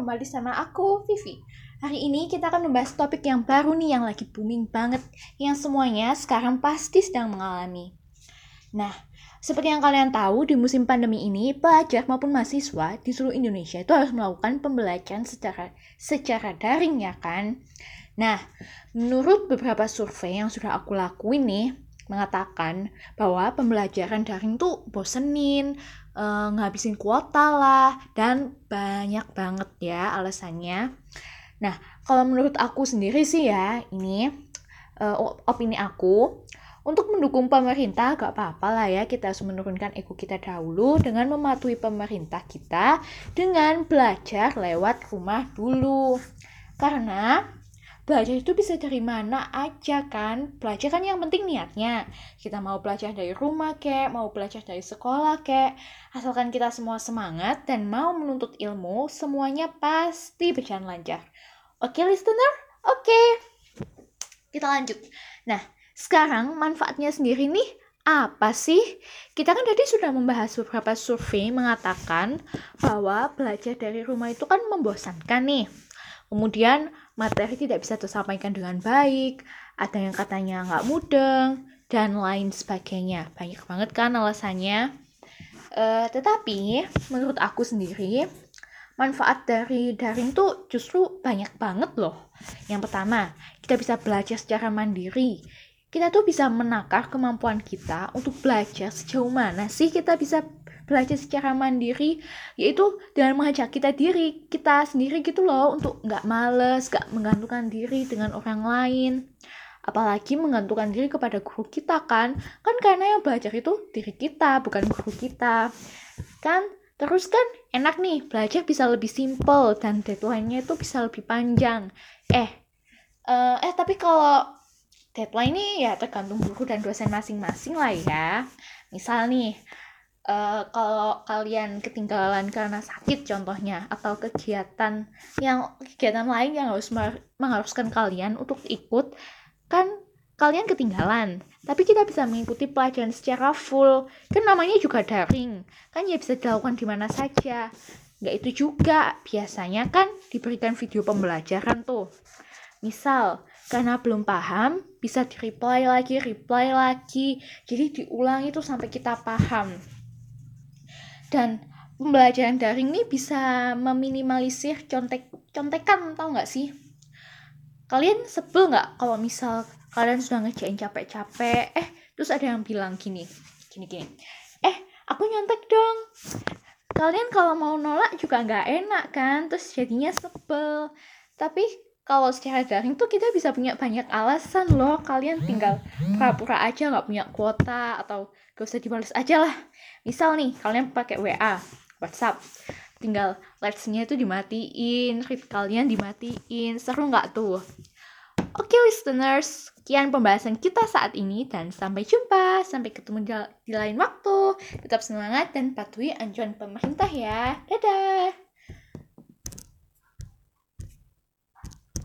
kembali sama aku, Vivi. Hari ini kita akan membahas topik yang baru nih yang lagi booming banget, yang semuanya sekarang pasti sedang mengalami. Nah, seperti yang kalian tahu, di musim pandemi ini, pelajar maupun mahasiswa di seluruh Indonesia itu harus melakukan pembelajaran secara secara daring ya kan? Nah, menurut beberapa survei yang sudah aku lakuin nih, mengatakan bahwa pembelajaran daring tuh bosenin, uh, ngabisin kuota lah, dan banyak banget ya alasannya. Nah, kalau menurut aku sendiri sih ya, ini uh, opini aku, untuk mendukung pemerintah gak apa-apa lah ya kita harus menurunkan ego kita dahulu dengan mematuhi pemerintah kita dengan belajar lewat rumah dulu. Karena belajar itu bisa dari mana aja kan? Belajar kan yang penting niatnya. Kita mau belajar dari rumah kek mau belajar dari sekolah kek. Asalkan kita semua semangat dan mau menuntut ilmu semuanya pasti berjalan lancar. Oke listener? Oke. Kita lanjut. Nah sekarang manfaatnya sendiri nih apa sih? Kita kan tadi sudah membahas beberapa survei mengatakan bahwa belajar dari rumah itu kan membosankan nih. Kemudian materi tidak bisa tersampaikan dengan baik, ada yang katanya nggak mudeng, dan lain sebagainya. Banyak banget kan alasannya. Uh, tetapi menurut aku sendiri, manfaat dari daring tuh justru banyak banget loh. Yang pertama, kita bisa belajar secara mandiri. Kita tuh bisa menakar kemampuan kita untuk belajar sejauh mana sih kita bisa belajar secara mandiri yaitu dengan mengajak kita diri kita sendiri gitu loh untuk nggak males nggak menggantungkan diri dengan orang lain. Apalagi menggantungkan diri kepada guru kita kan. Kan karena yang belajar itu diri kita bukan guru kita. Kan? Terus kan enak nih belajar bisa lebih simple dan deadline-nya itu bisa lebih panjang. Eh uh, eh tapi kalau deadline ini ya tergantung guru dan dosen masing-masing lah ya. Misal nih uh, kalau kalian ketinggalan karena sakit contohnya atau kegiatan yang kegiatan lain yang harus mengharuskan kalian untuk ikut kan kalian ketinggalan. Tapi kita bisa mengikuti pelajaran secara full. Kan namanya juga daring. Kan ya bisa dilakukan di mana saja. Nggak itu juga. Biasanya kan diberikan video pembelajaran tuh. Misal karena belum paham bisa di reply lagi reply lagi. Jadi diulang itu sampai kita paham dan pembelajaran daring ini bisa meminimalisir contek contekan tau nggak sih? Kalian sebel nggak kalau misal kalian sudah ngejain capek-capek? Eh terus ada yang bilang gini gini gini. Eh aku nyontek dong. Kalian kalau mau nolak juga nggak enak kan? Terus jadinya sebel. Tapi kalau secara daring tuh kita bisa punya banyak alasan loh. Kalian tinggal pura-pura aja nggak punya kuota atau gak usah dibalas aja lah. Misal nih kalian pakai WA WhatsApp. Tinggal lights-nya itu dimatiin read kalian dimatiin. Seru nggak tuh? Oke okay, listeners, sekian pembahasan kita saat ini dan sampai jumpa, sampai ketemu di, di lain waktu. Tetap semangat dan patuhi anjuran pemerintah ya. Dadah!